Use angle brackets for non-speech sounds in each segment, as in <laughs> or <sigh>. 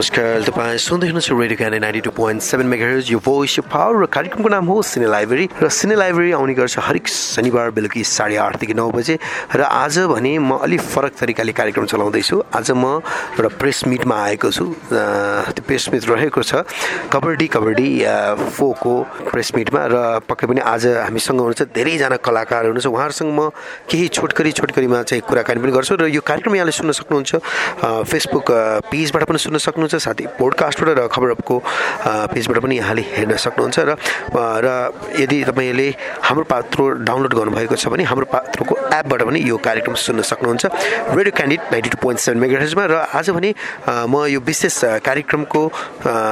नमस्कार तपाईँ सुन्दै हुनुहुन्छ रेडियो क्यान्डे नाइन्टी टू पोइन्ट सेभेन मेगाहरू यो भोइस पावर र कार्यक्रमको नाम हो सिने लाइब्रेरी र सिने लाइब्रेरी आउने गर्छ हरेक शनिबार बेलुकी साढे आठदेखि नौ बजे। र आज भने म अलिक फरक तरिकाले कार्यक्रम चलाउँदैछु। आज म एउटा प्रेस मिटमा आएको छु। त्यो प्रेस मिट रहेको छ। कबड्डी कबड्डी फोको प्रेस मिटमा। र पक्कै पनि आज हामीसँग हुनुहुन्छ धेरैजना कलाकार हुनुहुन्छ। उहाँहरूसँग म केही छोटकरी छोटकरीमा चाहिँ कुराकानी पनि गर्छु। र यो कार्यक्रम यहाँले सुन्न सक्नुहुन्छ। फेसबुक पेजबाट पनि सुन्न सक्नुहुन्छ। साथै पोडकास्टबाट र खबरको पेजबाट पनि यहाँले हेर्न सक्नुहुन्छ र र यदि तपाईँले हाम्रो पात्रो डाउनलोड गर्नुभएको छ भने हाम्रो पात्रोको एपबाट पनि यो कार्यक्रम सुन्न सक्नुहुन्छ radio candid ninety two point seven मेगाजमा र आज भने म यो विशेष कार्यक्रमको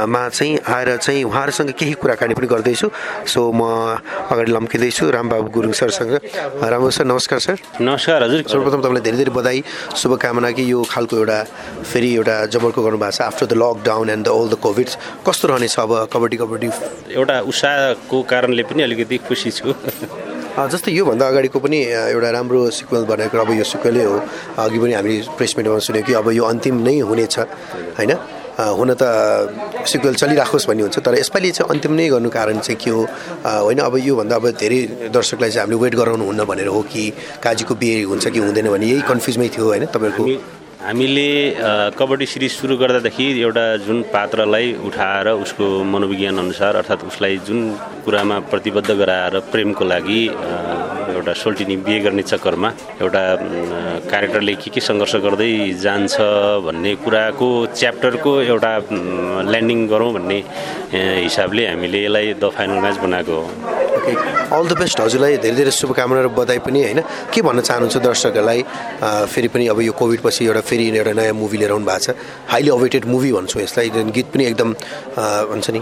मा चाहिँ आएर चाहिँ उहाँहरूसँग केही कुराकानी पनि गर्दैछु। सो म अगाडि लम्किँदैछु रामबाबु गुरुङ सरसँग। राम्रो सर नमस्कार सर। नमस्कार हजुर। सर्वप्रथम तपाईँलाई धेरै धेरै बधाई। शुभकामना कि यो खालको एउटा फेरि एउटा जबरको गर्नुभएको छ। After the lockdown and the all the covid कस्तो रहनेछ अब कबड्डी कबड्डी? एउटा उत्साहको कारणले पनि अलिकति खुसी छु। जस्तै योभन्दा अगाडिको पनि एउटा राम्रो सिक्वेल बनाएको अब यो सिक्वेलै हो। अघि पनि हामी प्रेस मिटमा सुन्यौँ कि अब यो अन्तिम नै हुनेछ होइन? हुन त सिक्वेल चलिराखोस् भन्ने हुन्छ तर यसपालि चाहिँ अन्तिम नै गर्नु कारण चाहिँ के हो? होइन अब योभन्दा अब धेरै दर्शकलाई चाहिँ हामीले वेट गराउनु हुन्न भनेर हो कि काजीको बिहे हुन्छ कि हुँदैन भने यही कन्फ्युजमै थियो होइन तपाईँहरूको? हामीले कबड्डी सिरिज सुरु गर्दादेखि एउटा जुन पात्रलाई उठाएर उसको मनोविज्ञान अनुसार अर्थात् उसलाई जुन कुरामा प्रतिबद्ध गराएर प्रेमको लागि एउटा सोल्टिनी बिहे गर्ने चक्करमा एउटा क्यारेक्टरले के के सङ्घर्ष गर्दै जान्छ भन्ने कुराको च्याप्टरको एउटा ल्यान्डिङ गरौँ भन्ने हिसाबले हामीले यसलाई द फाइनल म्याच बनाएको हो। अल द बेस्ट हजुरलाई। धेरै धेरै शुभकामना र बधाई पनि होइन? के भन्न चाहनुहुन्छ दर्शकहरूलाई? फेरि पनि अब यो कोभिड पछि एउटा फेरि एउटा नयाँ मुभी लिएर आउनु भएको छ। हाइली अवेटेड मुभी भन्छु यसलाई। गीत पनि एकदम भन्छ नि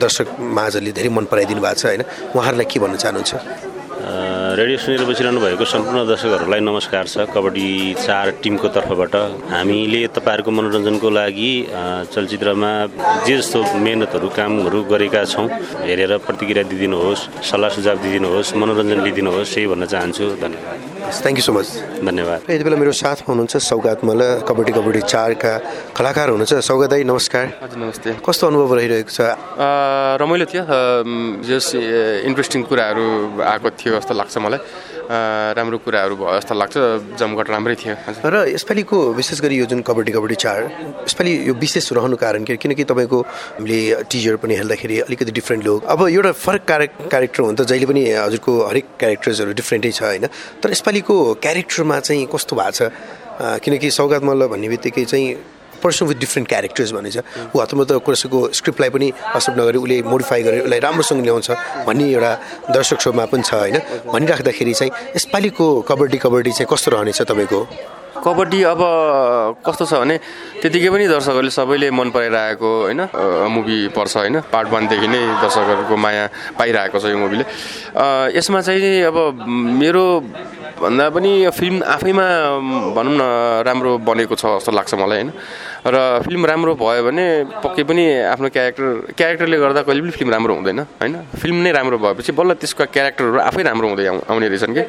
दर्शक माझहरूले धेरै मन पराइदिनु भएको छ होइन? उहाँहरूलाई के भन्न चाहनुहुन्छ? रेडियो सुनेर बसिरहनु भएको सम्पूर्ण दर्शकहरूलाई नमस्कार छ। कबड्डी चार टिमको तर्फबाट हामीले तपाईँहरूको मनोरञ्जनको लागि चलचित्रमा जे जस्तो मेहनतहरू कामहरू गरेका छौँ। हेरेर प्रतिक्रिया दिइदिनुहोस् सल्लाह सुझाव दिइदिनुहोस् मनोरञ्जन लिइदिनुहोस् यही भन्न चाहन्छु। धन्यवाद। थ्याङ्क यू सो मच धन्यवाद। यति बेला मेरो साथमा हुनुहुन्छ सौगात मल कबड्डी कबड्डी चारका कलाकार हुनुहुन्छ। सौगात दाई नमस्कार। हजुर नमस्ते। कस्तो अनुभव रहिरहेको छ? रमाइलो थियो। जस इन्ट्रेस्टिङ कुराहरू आएको थियो जस्तो लाग्छ मलाई। राम्रो कुराहरू भयो जस्तो लाग्छ जमघट राम्रै थियो। र यसपालिको विशेष गरी यो जुन कबड्डी कबड्डी चाड यसपालि यो विशेष रहनु कारण के किनकि तपाईँको हामीले टिजर पनि हेर्दाखेरि अलिकति डिफ्रेन्ट लुक अब एउटा फरक क्यारेक्टर हो नि त जहिले पनि हजुरको हरेक क्यारेक्टर्सहरू डिफ्रेन्टै छ होइन? तर यसपालिको क्यारेक्टरमा चाहिँ कस्तो भएको छ? किनकि सौगात मल्ल भन्ने बित्तिकै चाहिँ पर्सन विथ डिफ्रेन्ट क्यारेक्टर्स भने चाहिँ ऊ हतमा त कसैको स्क्रिप्टलाई पनि असप नगरी उसले मोडिफाई गरेर उसलाई राम्रोसँग ल्याउँछ भन्ने एउटा दर्शक सोमा पनि छ होइन। भनिराख्दाखेरि चाहिँ यसपालिको कबड्डी कबड्डी चाहिँ कस्तो रहनेछ तपाईँको? कबड्डी अब कस्तो छ भने त्यतिकै पनि दर्शकहरूले सबैले मन पराइरहेको होइन मुभी पर्छ होइन। पार्ट वानदेखि नै दर्शकहरूको माया पाइरहेको छ यो मुभीले यसमा चाहिँ अब मेरो भन्दा पनि फिल्म आफैमा भनौँ न राम्रो बनेको छ जस्तो लाग्छ मलाई होइन? र फिल्म राम्रो भयो भने पक्कै पनि आफ्नो क्यारेक्टर क्यारेक्टरले गर्दा कहिले पनि फिल्म राम्रो हुँदैन होइन? फिल्म नै राम्रो भएपछि बल्ल त्यसको क्यारेक्टरहरू आफै राम्रो हुँदै आउने रहेछन् कि?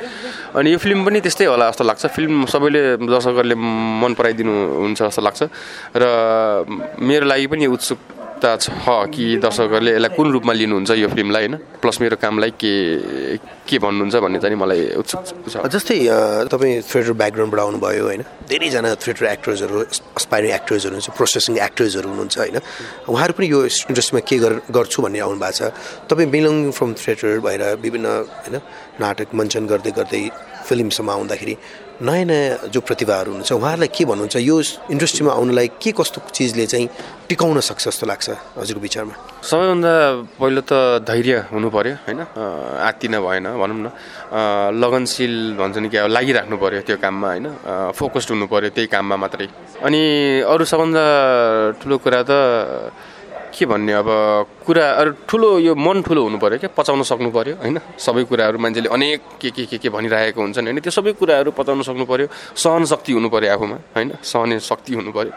अनि यो फिल्म पनि त्यस्तै होला जस्तो लाग्छ। फिल्म सबैले दर्शकहरूले मन पराइदिनु हुन्छ जस्तो लाग्छ। र मेरो लागि पनि उत्सुक आवश्यकता छ कि दर्शकहरूले यसलाई कुन रूपमा लिनुहुन्छ यो फिल्मलाई होइन? प्लस मेरो कामलाई के के भन्नुहुन्छ भन्ने चाहिँ मलाई उत्सुक छ जस्तै तपाईँ थिएटर ब्याकग्राउन्डबाट आउनुभयो होइन? धेरैजना थिएटर एक्टर्सहरू अस्पाइरिङ एक्टर्सहरू हुन्छ प्रोसेसिङ एक्टर्सहरू हुनुहुन्छ होइन? उहाँहरू पनि यो इन्डस्ट्रीमा के गर्छु भन्ने आउनु भएको छ। तपाईँ बिलोङ फ्रम थिएटर भएर विभिन्न होइन नाटक मञ्चन गर्दै गर्दै फिल्मसम्म आउँदाखेरि नयाँ नयाँ जो प्रतिभाहरू हुनुहुन्छ उहाँहरूलाई के भन्नुहुन्छ? यो इन्डस्ट्रीमा आउनलाई के कस्तो चिजले चाहिँ टिकाउन सक्छ जस्तो लाग्छ हजुरको विचारमा? सबैभन्दा पहिलो त धैर्य हुनु पऱ्यो होइन आत्तिन भएन भनौँ न। लगनशील भन्छ नि कि अब लागिराख्नु पऱ्यो त्यो काममा होइन? फोकस्ड हुनु पऱ्यो त्यही काममा मात्रै। अनि अरू सबभन्दा ठुलो कुरा त के भन्ने अब कुरा अरू ठुलो यो मन ठुलो हुनु पऱ्यो क्या पचाउन सक्नु पऱ्यो होइन? सबै कुराहरू मान्छेले अनेक के के के के भनिरहेको हुन्छन् होइन? त्यो सबै कुराहरू पचाउन सक्नु पऱ्यो सहन शक्ति हुनु पऱ्यो आफूमा होइन? सहने शक्ति हुनु पऱ्यो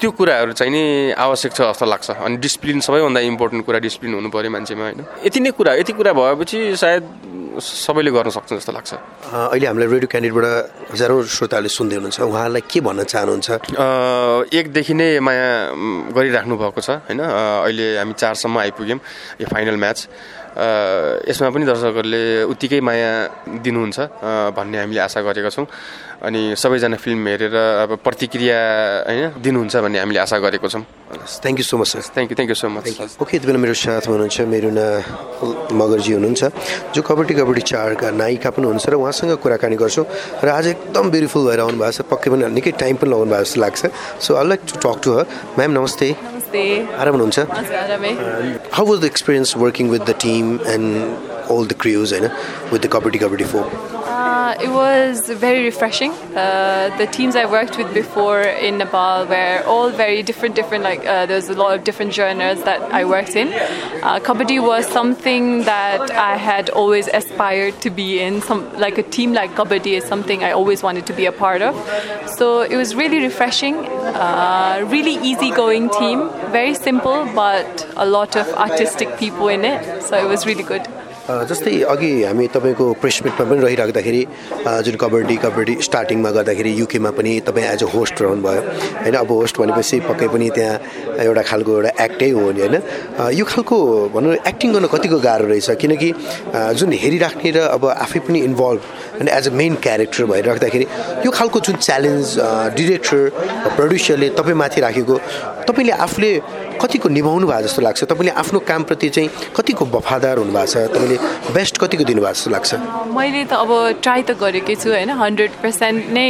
त्यो कुराहरू चाहिँ नि आवश्यक छ जस्तो लाग्छ। अनि डिसिप्लिन सबैभन्दा इम्पोर्टेन्ट कुरा डिसिप्लिन हुनु पऱ्यो मान्छेमा होइन? यति नै कुरा यति कुरा भएपछि सायद सबैले गर्न सक्छ जस्तो लाग्छ। अहिले हामीलाई रेडियो क्यान्डिडेटबाट हजारौँ श्रोताहरूले सुन्दै हुनुहुन्छ। उहाँलाई के भन्न चाहनुहुन्छ? एकदेखि नै माया गरिराख्नु भएको छ होइन? अहिले हामी चारसम्म आइपुग्यौँ यो फाइनल म्याच यसमा पनि दर्शकहरूले उत्तिकै माया दिनुहुन्छ भन्ने हामीले आशा गरेका छौँ। अनि सबैजना फिल्म हेरेर अब प्रतिक्रिया होइन दिनुहुन्छ भन्ने हामीले आशा गरेको छौँ। Thank you so much sir thank you thank you so much okay यति बेला मेरो साथमा हुनुहुन्छ मेरुना मगरजी हुनुहुन्छ जो कबड्डी कबड्डी चारका नायिका पनि हुनुहुन्छ र उहाँसँग कुराकानी गर्छौँ। र आज एकदम ब्युटिफुल भएर आउनु भएको छ। पक्कै पनि निकै टाइम पनि लगाउनु भएको जस्तो लाग्छ। So I like to talk to her ma'am नमस्ते। आराम हुनुहुन्छ? How was the experience working with the team and all the crews होइन with the Kabaddi Kabaddi 4? Uh, it was very refreshing. Uh, the teams I worked with before in Nepal were all very different. Different, like uh, was a lot of different genres that I worked in. Uh, Kabaddi was something that I had always aspired to be in. Some like a team like Kabaddi is something I always wanted to be a part of. So it was really refreshing. Uh, really easygoing team. Very simple, but a lot of artistic people in it. So it was really good. जस्तै अघि हामी तपाईँको press मिटमा पनि रहिराख्दाखेरि जुन कबड्डी कबड्डी स्टार्टिङमा गर्दाखेरि युकेमा पनि तपाईँ as a host रहनुभयो। होइन अब होस्ट भनेपछि पक्कै पनि त्यहाँ एउटा खालको एउटा एक्टै हो नि होइन? यो खालको भनौँ एक्टिङ गर्न कतिको गाह्रो रहेछ? किनकि जुन हेरिराख्ने र अब आफै पनि इन्भल्भ होइन एज अ मेन क्यारेक्टर भइराख्दाखेरि यो खालको जुन च्यालेन्ज डिरेक्टर प्रड्युसरले तपाईँमाथि राखेको तपाईँले आफूले कतिको निभाउनु भएको जस्तो लाग्छ? तपाईँले आफ्नो कामप्रति चाहिँ कतिको वफादार हुनुभएको छ? तपाईँले बेस्ट कतिको दिनुभएको जस्तो लाग्छ? मैले त अब ट्राई त गरेकै छु होइन? हन्ड्रेड पर्सेन्ट नै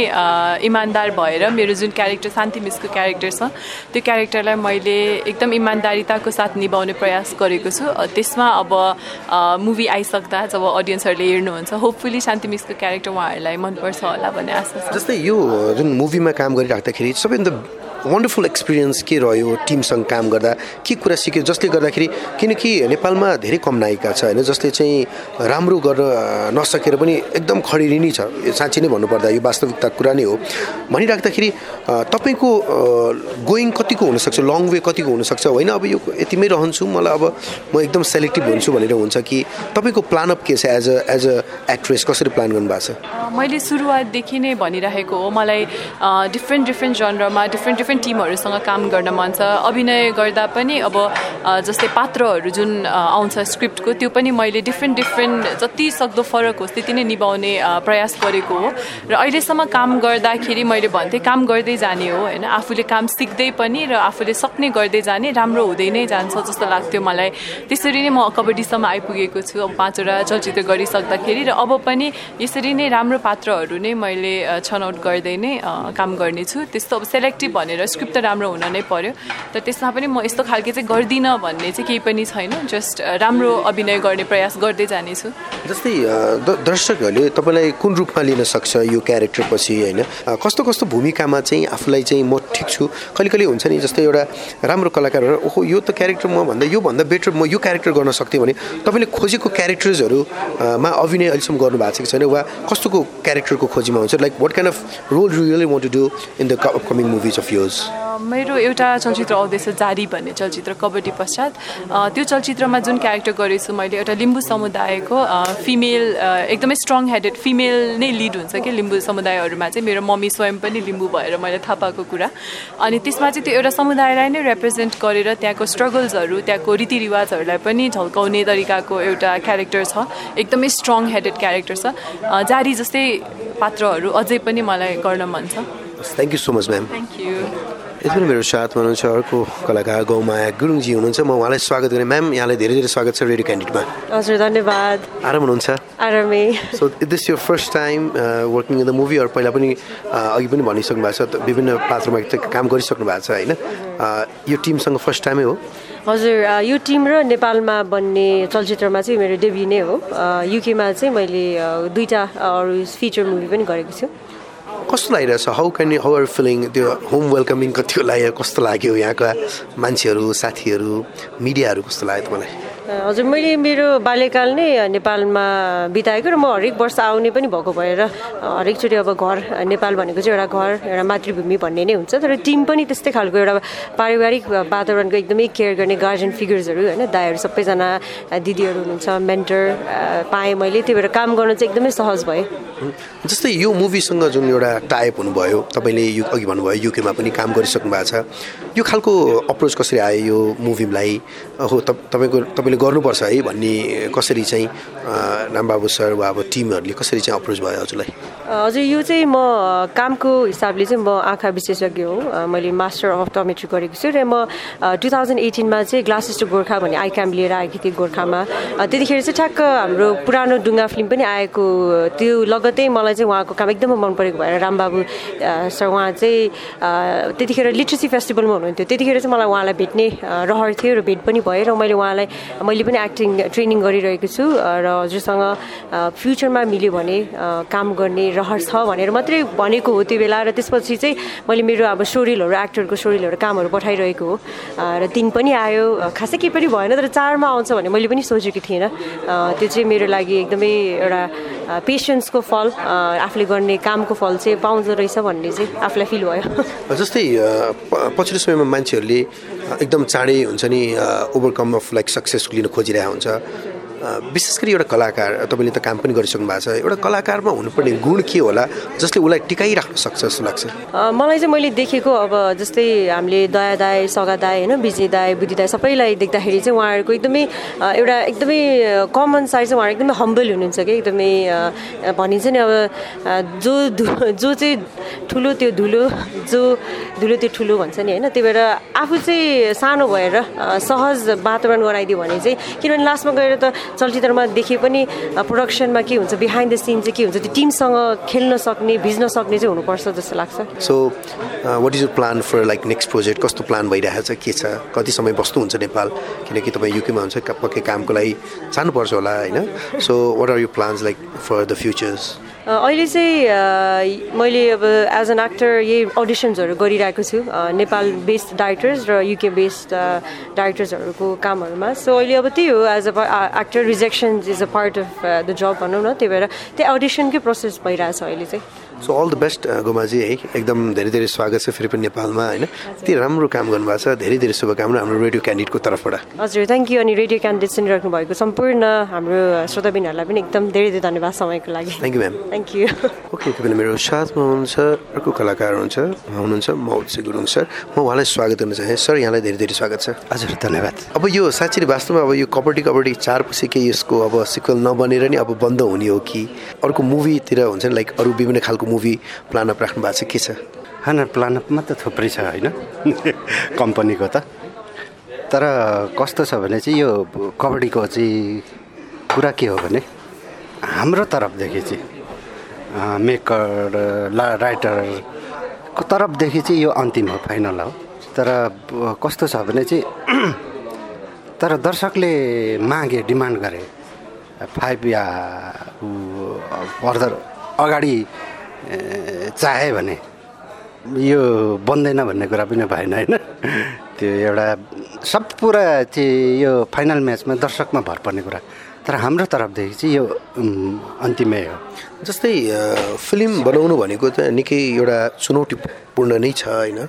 इमान्दार भएर मेरो जुन क्यारेक्टर शान्ति मिसको क्यारेक्टर छ त्यो क्यारेक्टरलाई मैले एकदम इमान्दारिताको साथ निभाउने प्रयास गरेको छु। त्यसमा अब मुभी आइसक्दा जब अडियन्सहरूले हेर्नुहुन्छ होपफुली शान्ति मिसको क्यारेक्टर उहाँहरूलाई मनपर्छ होला भन्ने आशा छ जस्तै यो जुन मुभीमा काम गरिराख्दाखेरि सबैभन्दा वन्डरफुल एक्सपिरियन्स के रह्यो टिमसँग काम गर्दा। के कुरा सिक्यो जसले गर्दाखेरि किनकि नेपालमा धेरै कम नायिका छ होइन जसले चाहिँ राम्रो गर्न नसकेर पनि एकदम खडेरी नै छ। साँच्ची नै भन्नुपर्दा यो वास्तविकता कुरा नै हो। भनिराख्दाखेरि तपाईँको गोइङ कतिको हुनसक्छ? लङ वे कतिको हुनसक्छ? होइन अब यो यतिमै रहन्छु। मलाई अब म एकदम सेलेक्टिभ हुन्छु भनेर हुन्छ कि तपाईँको प्लानअप के छ as a as a actress कसरी प्लान गर्नुभएको छ? मैले सुरुवातदेखि नै भनिरहेको हो। मलाई डिफ्रेन्ट डिफ्रेन्ट जनरमा डिफ्रेन्ट डिफ्रेन्ट डिफ्रेन्ट टिमहरूसँग काम गर्न मन छ। अभिनय गर्दा पनि अब जस्तै पात्रहरू जुन आउँछ स्क्रिप्टको त्यो पनि मैले डिफ्रेन्ट डिफ्रेन्ट जति सक्दो फरक होस् त्यति नै निभाउने प्रयास गरेको हो। र अहिलेसम्म काम गर्दाखेरि मैले भन्थेँ काम गर्दै जाने हो होइन? आफूले काम सिक्दै पनि र आफूले सक्ने गर्दै जाने राम्रो हुँदै नै जान्छ जस्तो लाग्थ्यो मलाई। त्यसरी नै म कबड्डीसम्म आइपुगेको छु अब पाँचवटा चलचित्र गरिसक्दाखेरि। र अब पनि यसरी नै राम्रो पात्रहरू नै मैले छनौट गर्दै नै काम गर्नेछु। त्यस्तो अब सेलेक्टिभ भनेर भनेर स्क्रिप्ट त राम्रो हुन नै पर्यो। त त्यसमा पनि म यस्तो खालके चाहिँ गर्दिनँ भन्ने चाहिँ केही पनि छैन जस्ट राम्रो अभिनय गर्ने प्रयास गर्दै जानेछु। जस्तै दर्शकहरूले तपाईँलाई कुन रूपमा लिन सक्छ यो क्यारेक्टर पछि होइन? कस्तो कस्तो भूमिकामा चाहिँ आफूलाई चाहिँ म ठिक छु? कहिले कहिले हुन्छ नि जस्तै एउटा राम्रो कलाकारहरू ओहो यो त क्यारेक्टर म भन्दा योभन्दा बेटर म यो क्यारेक्टर गर्न सक्थेँ भने तपाईँले खोजेको क्यारेक्टर्सहरूमा अभिनय अहिलेसम्म गर्नु भएको छैन? वा कस्तोको क्यारेक्टरको खोजीमा हुन्छ? Like what kind of role really want to do in the upcoming movies of yours मेरो एउटा चलचित्र आउँदैछ जारी भन्ने चलचित्र कबड्डी पश्चात त्यो चलचित्रमा जुन क्यारेक्टर गरेछु मैले एउटा लिम्बू समुदायको फिमेल एकदमै स्ट्रङ हेडेड फिमेल नै लिड हुन्छ कि लिम्बू समुदायहरूमा चाहिँ। मेरो मम्मी स्वयं पनि लिम्बू भएर मैले थाहा पाएको कुरा। अनि त्यसमा चाहिँ त्यो एउटा समुदायलाई नै रिप्रेजेन्ट गरेर त्यहाँको स्ट्रगल्सहरू त्यहाँको रीतिरिवाजहरूलाई पनि झल्काउने तरिकाको एउटा क्यारेक्टर छ। एकदमै स्ट्रङ हेडेड क्यारेक्टर छ जारी जस्तै पात्रहरू अझै पनि मलाई गर्न मन छ। Thank you so much ma'am thank you यति पनि मेरो साथमा हुनुहुन्छ अर्को कलाकार गौमाया गुरुङजी हुनुहुन्छ म उहाँलाई स्वागत गरेँ म्याम यहाँलाई धेरै धेरै स्वागत छ रेडियो क्यान्डिडेटमा हजुर धन्यवाद आराम हुनुहुन्छ आरामै सो दिस यो first time working in the movie अरू पहिला पनि अघि पनि भनिसक्नु भएको छ विभिन्न पात्रमा काम गरिसक्नु भएको छ होइन यो टिमसँग फर्स्ट टाइमै हो हजुर यो टिम र नेपालमा बन्ने चलचित्रमा चाहिँ मेरो डेब्यू नै हो युकेमा चाहिँ मैले दुईवटा अरू फिचर मुभी पनि गरेको छु कस्तो लागिरहेछ? How can how are feeling त्यो होम वेलकमिङ कतिको लाग्यो कस्तो लाग्यो यहाँका मान्छेहरू साथीहरू मिडियाहरू कस्तो लाग्यो तपाईँलाई? हजुर मैले मेरो बाल्यकाल नै नेपालमा बिताएको र म हरेक वर्ष आउने पनि भएको भएर हरेकचोटि अब घर नेपाल भनेको चाहिँ एउटा घर एउटा मातृभूमि भन्ने नै हुन्छ। तर टिम पनि त्यस्तै खालको एउटा पारिवारिक वातावरणको एकदमै केयर गर्ने गार्जियन फिगर्सहरू होइन दाईहरू सबैजना दिदीहरू हुनुहुन्छ मेन्टर पाएँ मैले त्यही भएर काम गर्न चाहिँ एकदमै सहज भयो जस्तै यो मुभीसँग जुन एउटा टाइप हुनुभयो तपाईँले यु अघि भन्नुभयो युकेमा पनि काम गरिसक्नु भएको छ। यो खालको अप्रोच कसरी आयो यो मुभीलाई? हो तपाईँको तपाईँले गर्नुपर्छ है भन्ने कसरी चाहिँ रामबाबु सर वा अब टिमहरूले कसरी चाहिँ अप्रोच भयो हजुरलाई? हजुर यो चाहिँ म कामको हिसाबले चाहिँ म आँखा विशेषज्ञ हो। मैले मास्टर अफ टमेट्री गरेको छु र म टु थाउजन्ड एटिनमा चाहिँ ग्लासेस टु गोर्खा भन्ने आई क्याम्प लिएर आएको थिएँ गोर्खामा। त्यतिखेर चाहिँ ठ्याक्क हाम्रो पुरानो डुङ्गा फिल्म पनि आएको त्यो लगतै मलाई चाहिँ उहाँको काम एकदमै मन परेको भएर रामबाबु सर उहाँ चाहिँ त्यतिखेर लिट्रेसी फेस्टिभलमा हुनुहुन्थ्यो। त्यतिखेर चाहिँ मलाई उहाँलाई भेट्ने रहर थियो र भेट पनि भयो र मैले उहाँलाई मैले पनि एक्टिङ ट्रेनिङ गरिरहेको छु र हजुरसँग फ्युचरमा मिल्यो भने काम गर्ने रहर छ भनेर मात्रै भनेको हो त्यो बेला र त्यसपछि चाहिँ मैले मेरो अब सोरिलहरू एक्टरको सोरिलहरू कामहरू पठाइरहेको हो। र तिन पनि आयो खासै केही पनि भएन तर चारमा आउँछ भने मैले पनि सोचेको थिइनँ त्यो चाहिँ मेरो लागि एकदमै एउटा पेसेन्सको फल आफूले गर्ने कामको फल चाहिँ पाउँदो रहेछ भन्ने चाहिँ आफूलाई फिल भयो। जस्तै पछिल्लो समयमा मान्छेहरूले एकदम चाँडै हुन्छ नि ओभरकम अफ लाइक सक्सेस लिन खोजिरहेको हुन्छ। विशेष गरी एउटा कलाकार तपाईँले त काम पनि गरिसक्नु भएको छ। एउटा कलाकारमा हुनुपर्ने गुण के होला जसले उसलाई टिकाइराख्न सक्छ जस्तो लाग्छ? मलाई चाहिँ मैले देखेको अब जस्तै हामीले दया दाई सगा दाई होइन विजय दाई बुद्धि दाई सबैलाई देख्दाखेरि चाहिँ उहाँहरूको एकदमै एउटा एकदमै कमन साइड चाहिँ उहाँहरू एकदमै हम्बल हुनुहुन्छ कि एकदमै भनिन्छ नि अब जो जो चाहिँ ठुलो त्यो धुलो जो धुलो त्यो ठुलो भन्छ नि होइन त्यही भएर आफू चाहिँ सानो भएर सहज वातावरण गराइदियो भने चाहिँ किनभने लास्टमा गएर त चलचित्रमा देखे पनि प्रडक्सनमा के हुन्छ बिहाइन्ड द सिन चाहिँ के हुन्छ त्यो टिमसँग खेल्न सक्ने भिज्न सक्ने चाहिँ हुनुपर्छ जस्तो लाग्छ। So what is you plan for like next project कस्तो प्लान भइरहेको छ के छ? कति समय बस्नुहुन्छ नेपाल? किनकि तपाईँ युकेमा हुन्छ पक्कै कामको लागि जानुपर्छ होला होइन? So what are you plans like for the futures अहिले चाहिँ मैले अब एज एन एक्टर यही अडिसन्सहरू गरिरहेको छु नेपाल बेस्ड डाइरेक्टर्स र युके बेस्ड डाइरेक्टर्सहरूको कामहरूमा। सो अहिले अब त्यही हो as a actor rejection is a part of the जब भनौँ न त्यही भएर त्यही अडिसनकै प्रोसेस भइरहेछ अहिले चाहिँ। सो अल द बेस्ट गोमाजी है एकदम धेरै धेरै स्वागत छ फेरि पनि नेपालमा होइन? यति राम्रो काम गर्नुभएको छ धेरै धेरै शुभकामना हाम्रो रेडियो क्यान्डिडेटको तर्फबाट। हजुर थ्याङ्क यू अनि रेडियो क्यान्डिडेट सुनिराख्नु भएको सम्पूर्ण हाम्रो श्रोताबिनहरूलाई पनि एकदम धेरै धेरै धन्यवाद समयको लागि। Thank you ma'am thank you okay तपाईँले मेरो साथमा हुनुहुन्छ अर्को कलाकार हुनुहुन्छ हुनुहुन्छ मौत गुरुङ सर। म उहाँलाई स्वागत गर्न चाहेँ। सर यहाँलाई धेरै धेरै स्वागत छ। हजुर धन्यवाद। अब यो साँच्चै वास्तवमा अब यो कबड्डी कबड्डी चार पछि केही यसको अब सिक्वल नबनेर नि अब बन्द हुने हो कि? अर्को मुभीतिर हुन्छ नि लाइक अरू विभिन्न खालको मुभी प्लानअप राख्नु भएको छ के छ? होइन प्लानअपमा त थुप्रै छ होइन? <laughs> कम्पनीको त। तर कस्तो छ भने चाहिँ यो कबड्डीको चाहिँ कुरा के हो भने हाम्रो तर्फदेखि चाहिँ मेकर ला राइटरको तर्फदेखि चाहिँ यो अन्तिम हो फाइनल हो। तर कस्तो छ भने चाहिँ <clears throat> तर दर्शकले मागे डिमान्ड गरे फाइभ या फर्दर अगाडि चाहे भने। यो बन्दैन भन्ने कुरा पनि भएन होइन? त्यो एउटा सब पुरा चाहिँ यो फाइनल म्याचमा दर्शकमा भर पर्ने कुरा। तर हाम्रो तर्फदेखि चाहिँ यो अन्तिमै हो। जस्तै फिल्म बनाउनु भनेको त निकै एउटा चुनौतीपूर्ण नै छ होइन?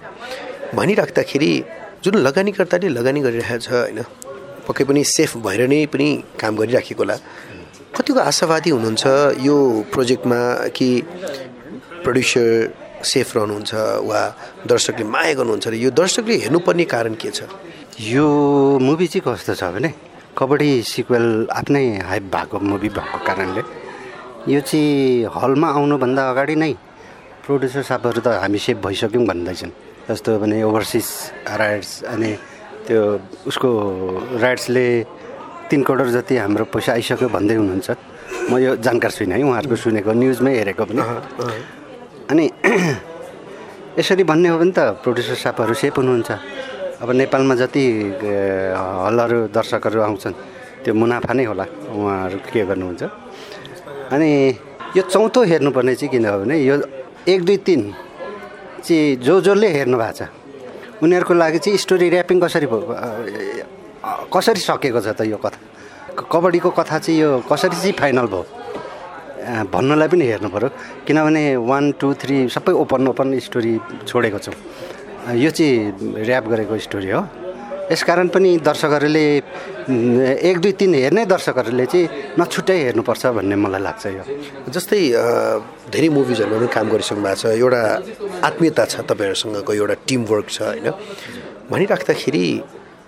भनिराख्दाखेरि जुन लगानीकर्ताले लगानी गरिरहेको छ होइन? पक्कै पनि सेफ भएर नै पनि काम गरिराखेको होला। कतिको आशावादी हुनुहुन्छ यो प्रोजेक्टमा कि प्रड्युसर सेफ रहनुहुन्छ वा दर्शकले माया गर्नुहुन्छ र यो दर्शकले हेर्नुपर्ने कारण के छ? यो मुभी चाहिँ कस्तो छ भने कबड्डी सिक्वेल आफ्नै हाइप भएको मुभी भएको कारणले यो चाहिँ हलमा आउनुभन्दा अगाडि नै प्रड्युसर साहबहरू त हामी सेभ भइसक्यौँ भन्दैछन्। जस्तो भने ओभरसिज राइट्स अनि त्यो उसको राइट्सले तिन करोड जति हाम्रो पैसा आइसक्यो भन्दै हुनुहुन्छ। म यो जानकार छुइनँ है उहाँहरूको सुनेको न्युजमै हेरेको पनि। अनि <clears throat> यसरी भन्ने हो भने त प्रड्युसर साहबहरू सेफ हुनुहुन्छ। अब नेपालमा जति हलहरू दर्शकहरू आउँछन् त्यो मुनाफा नै होला। उहाँहरू के गर्नुहुन्छ? अनि यो चौथो हेर्नुपर्ने चाहिँ किन हो भने यो एक दुई तिन चाहिँ जो जसले हेर्नु भएको छ उनीहरूको लागि चाहिँ स्टोरी ऱ्यापिङ कसरी कसरी सकेको छ त यो कथा? कबड्डीको कथा चाहिँ यो कसरी चाहिँ फाइनल भयो? भन्नलाई पनि हेर्नु पऱ्यो किनभने वान टू थ्री सबै ओपन ओपन स्टोरी छोडेको छौँ। यो चाहिँ ऱ्याप गरेको स्टोरी हो। यसकारण पनि दर्शकहरूले एक दुई तिन हेर्ने दर्शकहरूले चाहिँ नछुट्टै हेर्नुपर्छ भन्ने मलाई लाग्छ यो। जस्तै धेरै मुभिजहरूमा पनि काम गरिसक्नु भएको छ। एउटा आत्मीयता छ तपाईँहरूसँगको एउटा टिमवर्क छ होइन? भनिराख्दाखेरि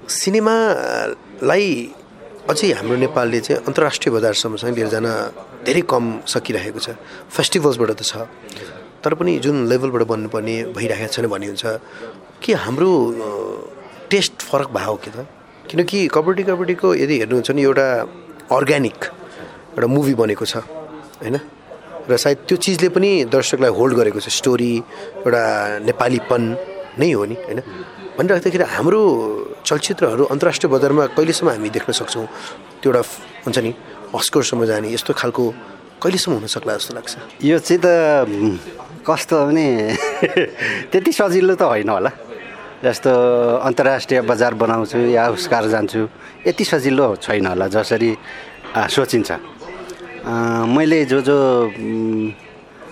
सिनेमालाई अझै हाम्रो नेपालले चाहिँ अन्तर्राष्ट्रिय बजारसम्मसँग लिएर जान धेरै कम सकिरहेको छ। फेस्टिभल्सबाट त छ। तर पनि जुन लेभलबाट बन्नुपर्ने भइरहेको छैन भन्ने हुन्छ। कि हाम्रो टेस्ट फरक हो कि त? किनकि कबड्डी कबड्डीको यदि हेर्नुहुन्छ भने एउटा अर्ग्यानिक एउटा मुभी बनेको छ होइन? र सायद त्यो चिजले पनि दर्शकलाई होल्ड गरेको छ। स्टोरी एउटा नेपालीपन नै हो नि होइन? भनिराख्दाखेरि हाम्रो चलचित्रहरू अन्तर्राष्ट्रिय बजारमा कहिलेसम्म हामी देख्न सक्छौँ? त्यो एउटा हुन्छ नि अस्करसम्म जाने यस्तो खालको कहिलेसम्म हुन सक्ला जस्तो लाग्छ? यो चाहिँ त कस्तो भने <laughs> त्यति सजिलो त होइन होला। जस्तो अन्तर्राष्ट्रिय बजार बनाउँछु या उसकार जान्छु यति सजिलो छैन होला जसरी सोचिन्छ। मैले जो जो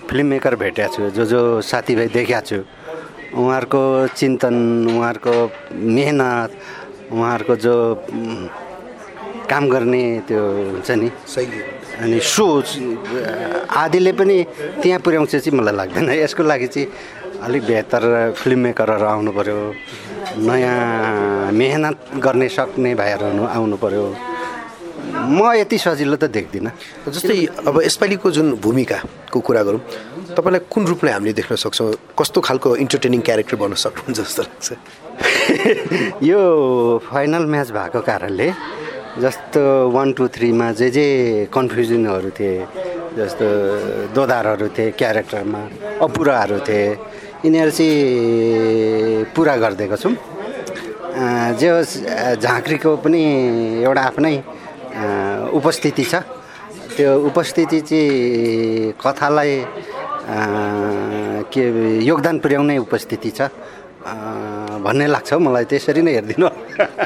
फिल्म मेकर भेटेको छु जो जो साथीभाइ देखाएको छु उहाँहरूको चिन्तन उहाँहरूको मेहनत उहाँहरूको जो काम गर्ने त्यो हुन्छ नि? शैली। अनि सोच आदिले पनि त्यहाँ पुर्याउँछ चाहिँ मलाई लाग्दैन। यसको लागि चाहिँ अलिक बेहतर फिल्म मेकरहरू आउनु पऱ्यो नयाँ मेहनत गर्ने सक्ने भाइहरू आउनु पऱ्यो म यति सजिलो त देख्दिनँ। जस्तै अब यसपालिको जुन भूमिकाको कुरा गरौँ तपाईँलाई कुन रूपले हामीले देख्न सक्छौँ? कस्तो खालको इन्टरटेनिङ क्यारेक्टर बन्न सक्नुहुन्छ जस्तो लाग्छ? <laughs> यो फाइनल म्याच भएको कारणले जस्तो वान टू थ्रीमा जे जे कन्फ्युजनहरू थिए जस्तो दोधारहरू थिए क्यारेक्टरमा अपुराहरू थिए यिनीहरू चाहिँ पुरा गरिदिएको छौँ। जे होस् झाँक्रीको पनि एउटा आफ्नै उपस्थिति छ। त्यो उपस्थिति चाहिँ कथालाई के योगदान पुर्याउने उपस्थिति छ? भन्ने लाग्छ मलाई त्यसरी नै हेरिदिनु।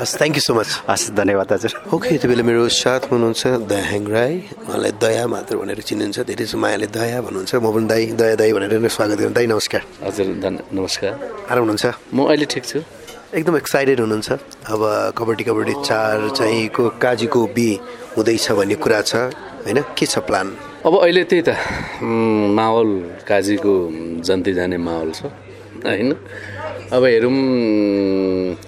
हस् थ्याङ्क यू सो मच हस् धन्यवाद हजुर। ओके यति बेला मेरो साथ हुनुहुन्छ दयाङ राई। उहाँलाई दया मात्र भनेर चिनिन्छ धेरै जस्तो मायाले दया भन्नुहुन्छ। म पनि दाई दया दाई भनेर नै स्वागत गर्नु। दाई नमस्कार। हजुर नमस्कार। आराम हुनुहुन्छ? म अहिले ठिक छु। एकदम एक्साइटेड हुनुहुन्छ। अब कबड्डी कबड्डी चार चाहिँ को काजीको बी हुँदैछ भन्ने कुरा छ होइन? के छ प्लान अब अहिले त्यही त माहौल काजीको जन्ती जाने माहौल छ होइन? अब हेरौँ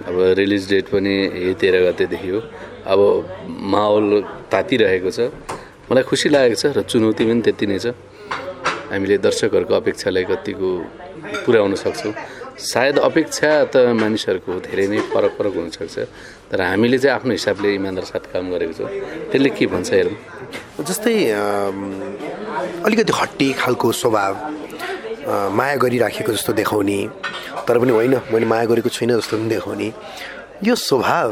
अब रिलिज डेट पनि तेह्र गतेदेखि हो। अब माहौल तातिरहेको छ। मलाई खुसी लागेको छ र चुनौती पनि त्यति नै छ। हामीले दर्शकहरूको अपेक्षालाई कतिको पुर्याउन सक्छौँ। सायद अपेक्षा त मानिसहरूको धेरै नै फरक फरक हुनसक्छ तर हामीले चाहिँ आफ्नो हिसाबले इमान्दार साथ काम गरेको छौँ। त्यसले के भन्छ हेरौँ? जस्तै अलिकति हट्टी खालको स्वभाव माया गरिराखेको जस्तो देखाउने तर पनि होइन मैले माया गरेको छुइनँ जस्तो पनि देखाउने। यो स्वभाव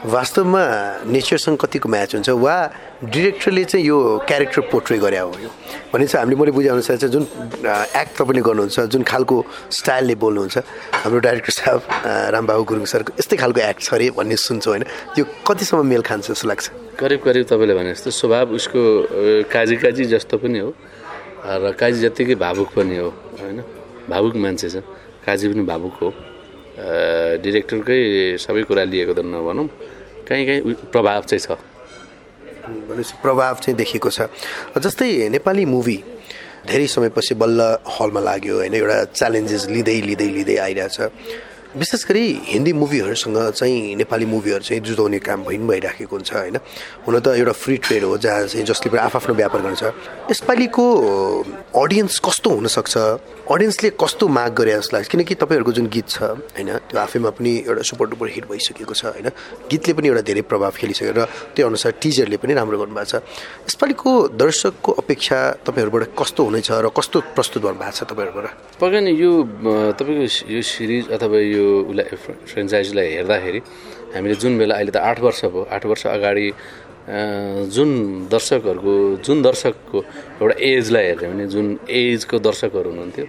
वास्तवमा नेचरसँग कतिको म्याच हुन्छ वा डिरेक्टरले चाहिँ यो क्यारेक्टर पोर्ट्रे गरे हो यो? भने चाहिँ हामीले मैले बुझाउनुसार चाहिँ जुन एक्ट तपाईँले गर्नुहुन्छ जुन खालको स्टाइलले बोल्नुहुन्छ हाम्रो डाइरेक्टर साहब रामबाबु गुरुङ सरको यस्तै खालको एक्ट छ अरे भन्ने सुन्छौँ होइन? यो कतिसम्म मेल खान्छ जस्तो लाग्छ? करिब करिब तपाईँले भने जस्तो स्वभाव उसको काजी काजी जस्तो पनि हो र काजी जत्तिकै भावुक पनि हो होइन? भावुक मान्छे छ काजी पनि भावुक हो। डिरेक्टरकै सबै कुरा लिएको त नभनौँ। काहीँ काहीँ प्रभाव चाहिँ छ। भनेपछि प्रभाव चाहिँ देखिएको छ। जस्तै नेपाली मुभी धेरै समयपछि बल्ल हलमा लाग्यो होइन? एउटा च्यालेन्जेस लिँदै लिँदै लिँदै आइरहेछ। विशेष गरी हिन्दी मुभीहरूसँग चाहिँ नेपाली मुभीहरू चाहिँ जुझाउने काम भइ भइराखेको हुन्छ होइन? हुन त एउटा फ्री ट्रेड हो जहाँ चाहिँ जसले पनि आफ्नो व्यापार गर्छ। यसपालिको अडियन्स कस्तो हुनसक्छ? अडियन्सले कस्तो माग गरे जस्तो लाग्छ? किनकि तपाईँहरूको जुन गीत छ होइन त्यो आफैमा पनि एउटा सुपर डुपर हिट भइसकेको छ होइन? गीतले पनि एउटा धेरै प्रभाव खेलिसक्यो र त्यो अनुसार टिजरले पनि राम्रो गर्नुभएको छ। यसपालिको दर्शकको अपेक्षा तपाईँहरूबाट कस्तो हुनेछ र कस्तो प्रस्तुत गर्नुभएको छ तपाईँहरूबाट? पक्कै नै यो तपाईँको यो सिरिज अथवा यो यो उसलाई फ्रेन्चाइजीलाई हेर्दाखेरि हामीले जुन बेला अहिले त आठ वर्ष भयो आठ वर्ष अगाडि जुन दर्शकहरूको जुन दर्शकको एउटा एजलाई हेर्ने भने जुन एजको दर्शकहरू हुनुहुन्थ्यो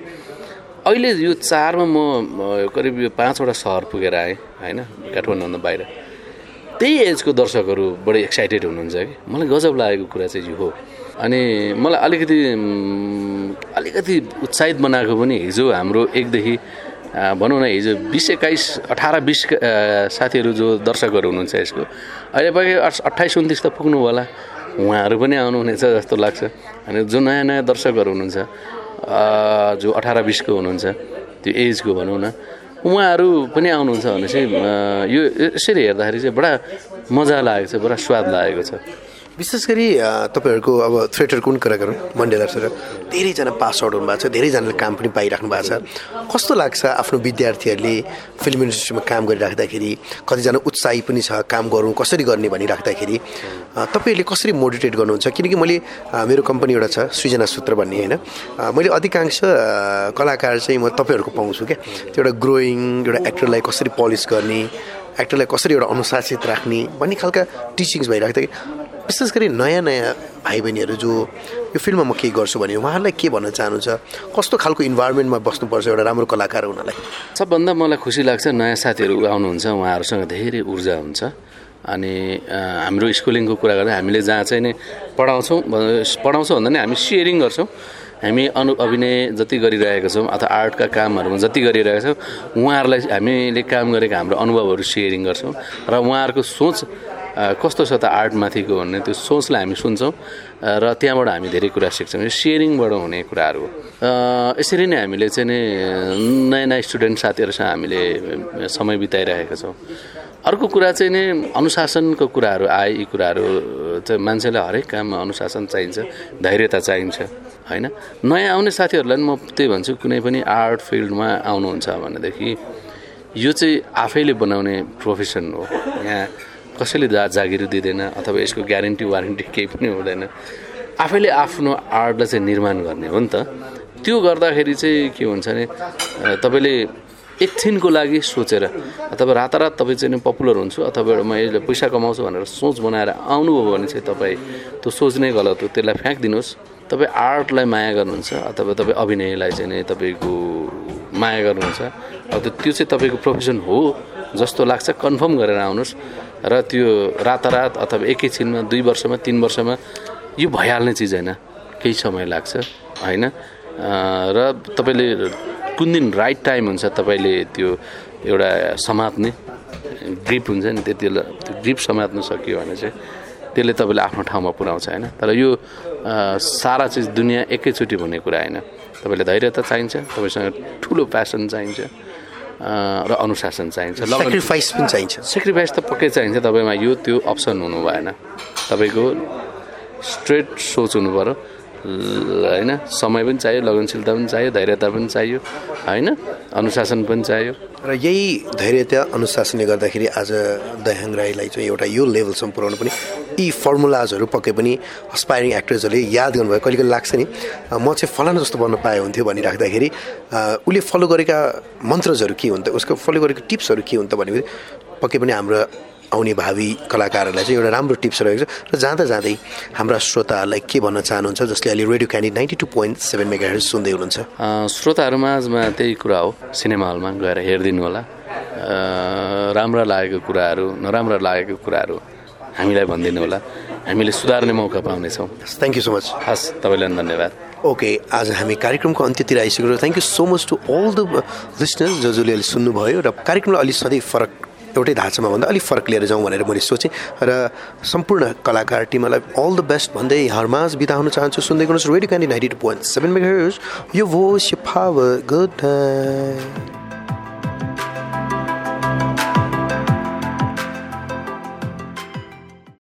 अहिले यो चारमा म करिब यो पाँचवटा सहर पुगेर आएँ होइन काठमाडौँभन्दा बाहिर। त्यही एजको दर्शकहरू बढी एक्साइटेड हुनुहुन्छ कि? मलाई गजब लागेको कुरा चाहिँ यो हो। अनि मलाई अलिकति अलिकति उत्साहित बनाएको पनि हिजो हाम्रो एकदेखि भनौँ न हिजो बिस एक्काइस अठार बिस साथीहरू जो दर्शकहरू हुनुहुन्छ यसको अहिले पाकि अठाइस उन्तिस त पुग्नु होला। उहाँहरू पनि आउनुहुनेछ जस्तो लाग्छ। अनि जो नयाँ नयाँ दर्शकहरू हुनुहुन्छ जो अठार बिसको हुनुहुन्छ त्यो एजको भनौँ न उहाँहरू पनि आउनुहुन्छ भने चाहिँ यो यसरी हेर्दाखेरि चाहिँ बडा मजा लागेको छ बडा स्वाद लागेको छ। विशेष गरी तपाईँहरूको अब थिएटरको पनि कुरा गरौँ? मण्डेला सर धेरैजना पास आउट हुनुभएको छ धेरैजनाले काम पनि पाइराख्नु भएको छ। कस्तो लाग्छ आफ्नो विद्यार्थीहरूले फिल्म इन्डस्ट्रीमा काम गरिराख्दाखेरि? कतिजना उत्साही पनि छ काम गरौँ कसरी गर्ने भनिराख्दाखेरि? तपाईँहरूले कसरी मोटिभेट गर्नुहुन्छ? किनकि मैले मेरो कम्पनी एउटा छ सृजना सूत्र भन्ने होइन? मैले अधिकांश कलाकार चाहिँ म तपाईँहरूको पाउँछु क्या। त्यो एउटा ग्रोइङ एउटा एक्टरलाई कसरी पलिस गर्ने एक्टरलाई कसरी एउटा अनुशासित राख्ने भन्ने खालका टिचिङ्स भइरहेको थियो विशेष गरी नयाँ नयाँ भाइ बहिनीहरू जो यो फिल्ममा म केही गर्छु भने उहाँहरूलाई के भन्न चाहनुहुन्छ कस्तो खालको इन्भाइरोमेन्टमा बस्नुपर्छ एउटा राम्रो कलाकार हुनलाई? सबभन्दा मलाई खुसी लाग्छ नयाँ साथीहरू आउनुहुन्छ उहाँहरूसँग धेरै ऊर्जा हुन्छ। अनि हाम्रो स्कुलिङको कुरा गर्दा हामीले जहाँ चाहिँ नै पढाउँछौँ पढाउँछौँ भन्दा नि हामी सेयरिङ गर्छौँ। हामी अनु अभिनय जति गरिरहेका छौँ अथवा आर्टका कामहरूमा जति गरिरहेका छौँ उहाँहरूलाई हामीले काम गरेका हाम्रो अनुभवहरू सेयरिङ गर्छौँ। र उहाँहरूको सोच कस्तो छ त आर्टमाथिको भन्ने त्यो सोचलाई हामी सुन्छौँ र त्यहाँबाट हामी धेरै कुरा सिक्छौँ। यो सेयरिङबाट हुने कुराहरू यसरी नै हामीले चाहिँ नि नयाँ नयाँ स्टुडेन्ट साथीहरूसँग हामीले समय बिताइरहेका छौँ। अर्को कुरा चाहिँ नि अनुशासनको कुराहरू आए यी कुराहरू चाहिँ मान्छेलाई हरेक काममा अनुशासन चाहिन्छ धैर्यता चाहिन्छ होइन? नयाँ आउने साथीहरूलाई पनि म त्यही भन्छु कुनै पनि आर्ट फिल्डमा आउनुहुन्छ भनेदेखि यो चाहिँ आफैले बनाउने प्रोफेसन हो। यहाँ कसैले जा जागिर दिँदैन अथवा यसको ग्यारेन्टी वारेन्टी केही पनि हुँदैन। आफैले आफ्नो आर्टलाई चाहिँ निर्माण गर्ने हो नि त। त्यो गर्दाखेरि चाहिँ के हुन्छ भने तपाईँले एकछिनको लागि सोचेर अथवा रातारात तपाईँ चाहिँ पपुलर हुन्छु अथवा म यसले पैसा कमाउँछु भनेर सोच बनाएर आउनुभयो भने चाहिँ तपाईँ त्यो सोच नै गलत हो। त्यसलाई फ्याँकिदिनुहोस्। तपाईँ आर्टलाई माया गर्नुहुन्छ अथवा तपाईँ अभिनयलाई चाहिँ नै तपाईँको माया गर्नुहुन्छ। अब त्यो चाहिँ तपाईँको प्रोफेसन हो जस्तो लाग्छ। कन्फर्म गरेर आउनुहोस्। र त्यो रातारात अथवा एकैछिनमा दुई वर्षमा तिन वर्षमा यो भइहाल्ने चिज होइन। केही समय लाग्छ होइन? र तपाईँले कुन दिन राइट टाइम हुन्छ तपाईँले त्यो एउटा समात्ने? ग्रिप हुन्छ नि त्यति बेला त्यो ग्रिप समात्नु सक्यो भने चाहिँ त्यसले तपाईँले आफ्नो ठाउँमा पुऱ्याउँछ होइन? तर यो सारा चिज दुनियाँ एकैचोटि भन्ने कुरा होइन। तपाईँले धैर्यता चाहिन्छ तपाईँसँग ठुलो प्यासन चाहिन्छ। र अनुशासन चाहिन्छ। सेक्रिफाइस पनि चाहिन्छ। सेक्रिफाइस त पक्कै चाहिन्छ। तपाईँमा यो त्यो अप्सन हुनु भएन तपाईँको स्ट्रेट सोच हुनु पऱ्यो होइन? समय पनि चाहियो लगनशीलता पनि चाहियो धैर्यता पनि चाहियो होइन? अनुशासन पनि चाहियो। र यही धैर्यता अनुशासनले गर्दाखेरि आज दयाङ राईलाई चाहिँ एउटा यो लेभलसम्म पुऱ्याउनु पनि यी फर्मुलाजहरू पक्कै पनि अस्पायरिङ एक्टर्सहरूले याद गर्नुभयो। कहिले कहिले लाग्छ नि म चाहिँ फलाना जस्तो बन्न पाए हुन्थ्यो भनिराख्दाखेरि उसले फलो गरेका मन्त्रजहरू के हुन् त उसको फलो गरेको टिप्सहरू के हुन् त भनेपछि पक्कै पनि हाम्रो आउने भावी कलाकारहरूलाई चाहिँ एउटा राम्रो टिप्स रहेको छ। र जाँदा जाँदै हाम्रा श्रोताहरूलाई के भन्न चाहनुहुन्छ जसले अहिले radio candid ninety two point seven mega सुन्दै हुनुहुन्छ? श्रोताहरूमा आजमा त्यही कुरा हो सिनेमा हलमा गएर हेरिदिनु होला। राम्रा लागेको कुराहरू नराम्रा लागेको कुराहरू हामीलाई भनिदिनु होला। हामीले सुधार्ने मौका पाउनेछौँ। थ्याङ्क यू सो मच हस् तपाईँलाई धन्यवाद। ओके आज हामी कार्यक्रमको अन्त्यतिर आइसक्यो thank you so much to all the listeners जो जसले अहिले सुन्नुभयो र कार्यक्रमलाई अलिक सधैँ फरक एउटै ढाँचामा भन्दा अलिक फरक लिएर जाउँ भनेर मैले सोचेँ र सम्पूर्ण कलाकार टिमलाई अल द बेस्ट भन्दै हरमाज बिदा हुन चाहन्छु। सुन्दै गर्नुहोस् radio candid ninety two point seven mega यो भोस यो गुड